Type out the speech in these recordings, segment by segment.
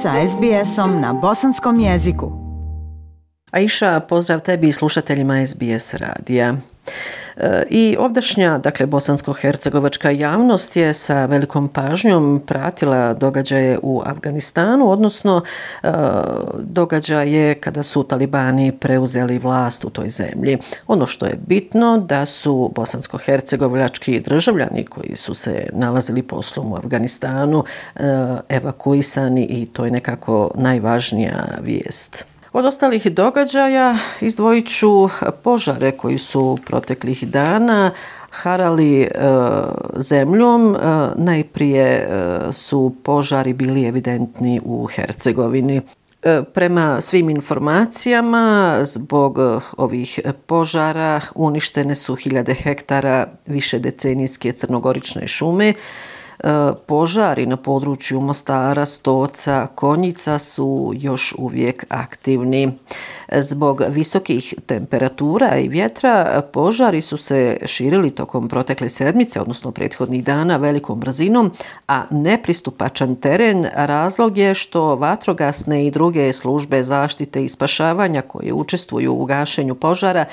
sa SBS-om na bosanskom jeziku. Aisha, pozdrav tebi i slušateljima SBS radija. I ovdašnja, dakle, bosansko-hercegovačka javnost je sa velikom pažnjom pratila događaje u Afganistanu, odnosno e, događaje kada su talibani preuzeli vlast u toj zemlji. Ono što je bitno da su bosansko-hercegovački državljani koji su se nalazili poslom u Afganistanu e, evakuisani i to je nekako najvažnija vijest. Od ostalih događaja izdvojit ću požare koji su proteklih dana harali e, zemljom. E, najprije e, su požari bili evidentni u Hercegovini. E, prema svim informacijama, zbog e, ovih požara uništene su hiljade hektara više decenijske crnogorične šume, E, E, požari na području Mostara, Stoca, Konjica su još uvijek aktivni. Zbog visokih temperatura i vjetra požari su se širili tokom protekle sedmice, odnosno prethodnih dana, velikom brzinom, a nepristupačan teren razlog je što vatrogasne i druge službe zaštite i spašavanja koje učestvuju u gašenju požara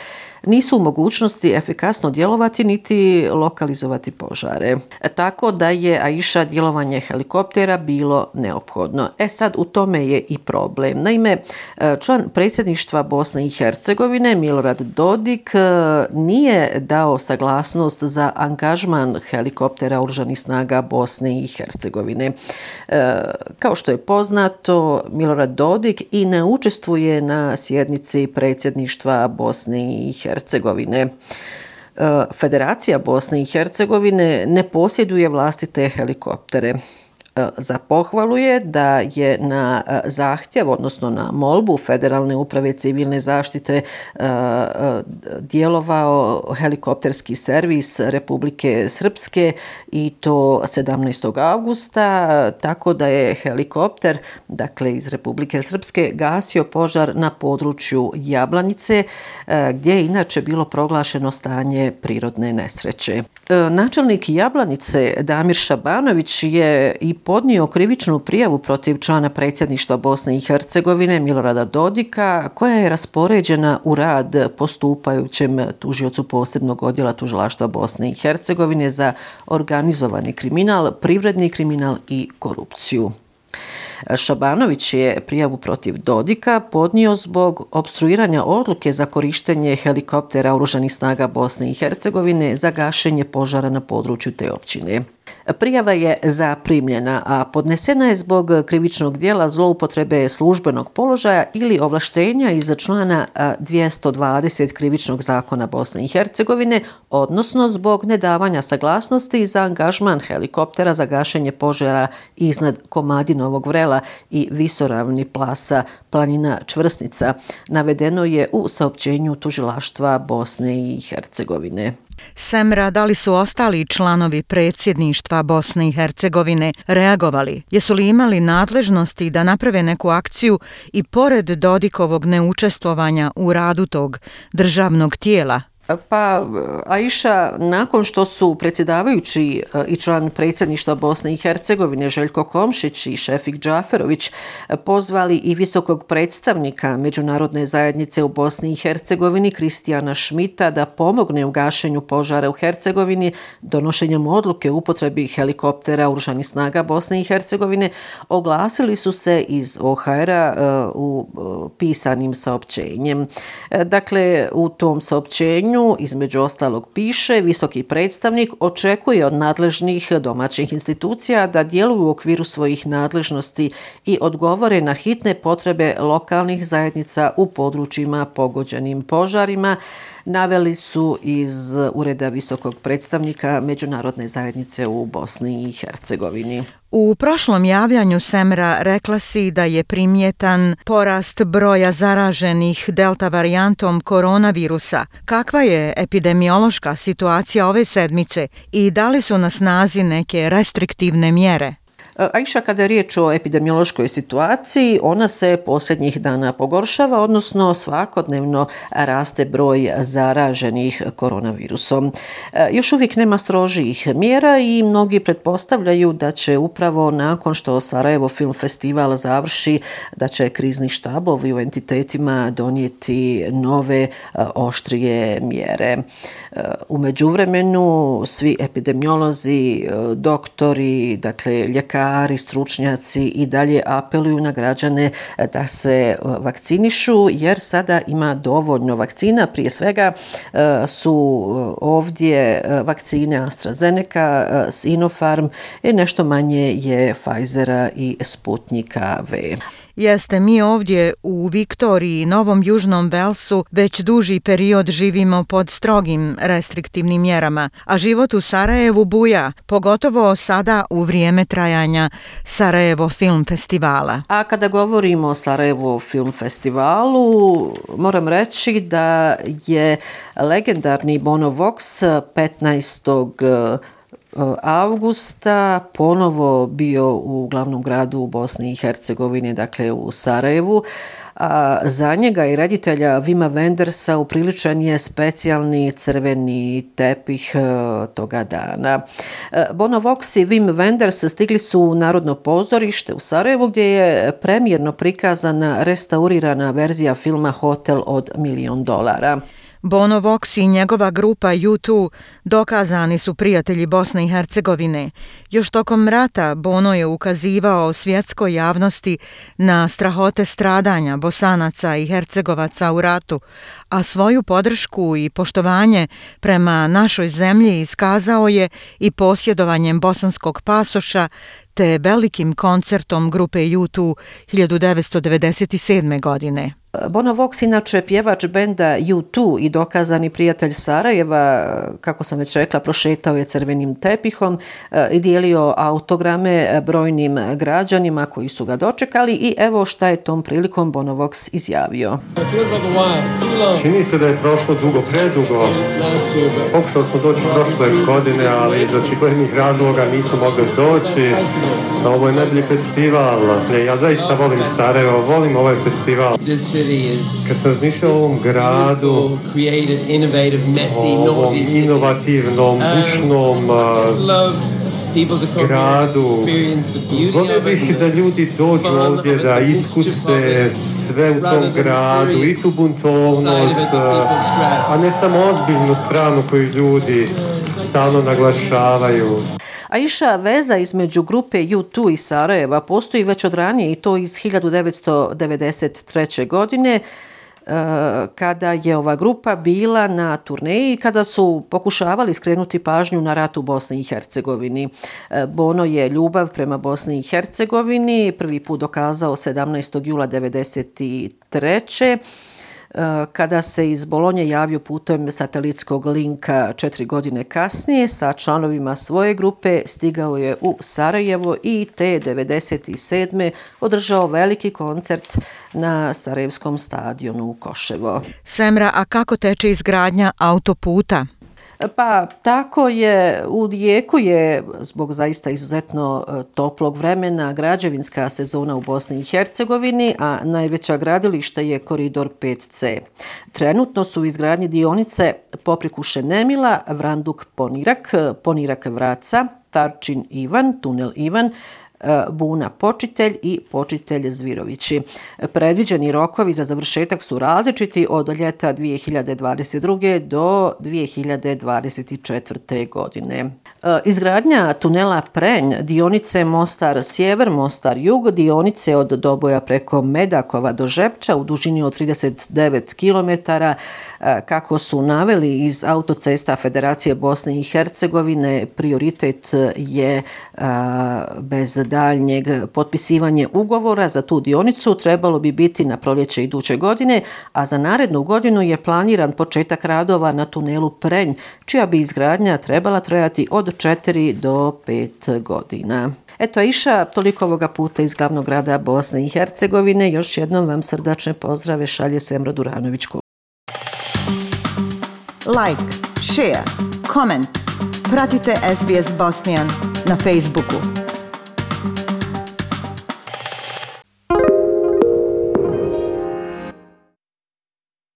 nisu u mogućnosti efikasno djelovati niti lokalizovati požare. Tako da je Aisha djelovanje helikoptera bilo neophodno. E sad, u tome je i problem. Naime, član predsjedništva Bosne i Hercegovine, Milorad Dodik, e, nije dao saglasnost za angažman helikoptera oružanih snaga Bosne i Hercegovine. E, kao što je poznato, Milorad Dodik i ne učestvuje na sjednici predsjedništva Bosne i Hercegovine. E, Federacija Bosne i Hercegovine ne posjeduje vlastite helikoptere. E, za pohvalu je da je na e, zahtjev, odnosno na molbu Federalne uprave civilne zaštite e, djelovao helikopterski servis Republike Srpske i to 17. augusta, tako da je helikopter, dakle iz Republike Srpske, gasio požar na području Jablanice, gdje je inače bilo proglašeno stanje prirodne nesreće. Načelnik Jablanice Damir Šabanović je i podnio krivičnu prijavu protiv člana predsjedništva Bosne i Hercegovine Milorada Dodika, koja je raspoređena u rad postupajućem tužiocu posebnog odjela tužilaštva Bosne i Hercegovine za organizovani kriminal, privredni kriminal i korupciju. Šabanović je prijavu protiv Dodika podnio zbog obstruiranja odluke za korištenje helikoptera oružanih snaga Bosne i Hercegovine za gašenje požara na području te općine. Prijava je zaprimljena, a podnesena je zbog krivičnog dijela zloupotrebe službenog položaja ili ovlaštenja iz člana 220 krivičnog zakona Bosne i Hercegovine, odnosno zbog nedavanja saglasnosti za angažman helikoptera za gašenje požara iznad Komadinovog vrela i visoravni plasa planina Čvrsnica. Navedeno je u saopćenju tužilaštva Bosne i Hercegovine. Semra, da li su ostali članovi predsjedništva Bosne i Hercegovine reagovali? Jesu li imali nadležnosti da naprave neku akciju i pored Dodikovog neučestvovanja u radu tog državnog tijela? Pa, eh, Aisha, nakon što su predsjedavajući eh, i član predsjedništva Bosne i Hercegovine Željko Komšić i Šefik Džaferović eh, pozvali i visokog predstavnika Međunarodne zajednice u Bosni i Hercegovini Kristijana Šmita da pomogne u gašenju požara u Hercegovini donošenjem odluke upotrebi helikoptera Uržanih snaga Bosne i Hercegovine, oglasili su se iz OHR-a u pisanim saopćenjem. Dakle, u tom saopćenju pitanju, između ostalog piše, visoki predstavnik očekuje od nadležnih domaćih institucija da djeluju u okviru svojih nadležnosti i odgovore na hitne potrebe lokalnih zajednica u područjima pogođenim požarima, naveli su iz Ureda visokog predstavnika Međunarodne zajednice u Bosni i Hercegovini. U prošlom javljanju Semra rekla si da je primjetan porast broja zaraženih delta varijantom koronavirusa. Kakva je epidemiološka situacija ove sedmice i da li su na snazi neke restriktivne mjere? E, Aisha, kada je riječ o epidemiološkoj situaciji, ona se posljednjih dana pogoršava, odnosno svakodnevno raste broj zaraženih koronavirusom. E, još uvijek nema strožih mjera i mnogi pretpostavljaju da će upravo nakon što Sarajevo Film Festival završi, da će krizni štabovi u entitetima donijeti nove e, oštrije mjere. Umeđu u međuvremenu svi epidemiolozi, doktori, dakle ljekari, stručnjaci i dalje apeluju na građane e, da se e, vakcinišu jer sada ima dovoljno vakcina. Prije svega e, su ovdje vakcine AstraZeneca, Sinopharm i nešto manje je Pfizera i Sputnika V. Jeste, mi ovdje u Viktoriji Novom Južnom Velsu već duži period živimo pod strogim restriktivnim mjerama, a život u Sarajevu buja, pogotovo sada u vrijeme trajanja Sarajevo Film Festivala. A kada govorimo o Sarajevo Film Festivalu, moram reći da je legendarni Bono Vox 15 e, avgusta ponovo bio u glavnom gradu u Bosni i Hercegovini, dakle u Sarajevu. A za njega i reditelja Vima Wendersa upriličen je specijalni crveni tepih e, toga dana. E, Bono Vox i Wim Wenders stigli su u Narodno pozorište u Sarajevu gdje je premjerno prikazana restaurirana verzija filma Hotel od milion dolara. Bono Vox i njegova grupa U2 dokazani su prijatelji Bosne i Hercegovine. Još tokom rata Bono je ukazivao svjetskoj javnosti na strahote stradanja Bosanaca i Hercegovaca u ratu, a svoju podršku i poštovanje prema našoj zemlji iskazao je i posjedovanjem bosanskog pasoša te velikim koncertom grupe U2 1997. godine. Bono Vox inače pjevač benda U2 i dokazani prijatelj Sarajeva, kako sam već rekla, prošetao je crvenim tepihom e, i dijelio autograme brojnim građanima koji su ga dočekali i evo šta je tom prilikom Bono Vox izjavio. Čini se da je prošlo dugo, predugo. Pokušao smo doći prošle godine, ali iz očiglednih razloga nisu mogli doći. Ovo je najbolji festival. Ja zaista volim Sarajevo, volim ovaj festival. Kad sam razmišljao o ovom gradu, ovom inovativnom, bučnom gradu, volio bih da ljudi dođu ovdje da iskuse sve u tom gradu, i tu buntovnost, a ne samo ozbiljnu stranu koju ljudi stalno naglašavaju. A iša veza između grupe U2 i Sarajeva postoji već od ranije i to iz 1993. godine e, kada je ova grupa bila na turneji i kada su pokušavali skrenuti pažnju na rat u Bosni i Hercegovini. E, Bono je ljubav prema Bosni i Hercegovini prvi put dokazao 17. jula 1993 kada se iz Bolonje javio putem satelitskog linka četiri godine kasnije sa članovima svoje grupe stigao je u Sarajevo i te 97. održao veliki koncert na Sarajevskom stadionu u Koševo. Semra, a kako teče izgradnja autoputa? Pa tako je, u Dijeku je zbog zaista izuzetno e, toplog vremena građevinska sezona u Bosni i Hercegovini, a najveća gradilišta je koridor 5C. Trenutno su u izgradnji dionice Poprikuše Nemila, Vranduk Ponirak, Ponirak Vraca, Tarčin Ivan, Tunel Ivan, E, Buna Počitelj i Počitelj Zvirovići. Predviđeni rokovi za završetak su različiti od ljeta 2022. do 2024. godine. Eh, izgradnja tunela Prenj, dionice Mostar Sjever, Mostar Jug, dionice od Doboja preko Medakova do Žepča u dužini od 39 km, eh, kako su naveli iz autocesta Federacije Bosne i Hercegovine, prioritet je eh, bez daljnjeg potpisivanje ugovora za tu dionicu trebalo bi biti na proljeće iduće godine, a za narednu godinu je planiran početak radova na tunelu Prenj, čija bi izgradnja trebala trajati od 4 do 5 godina. Eto, Iša, toliko ovoga puta iz glavnog grada Bosne i Hercegovine. Još jednom vam srdačne pozdrave šalje Semra Duranović. Like, share, comment. Pratite SBS Bosnian na Facebooku.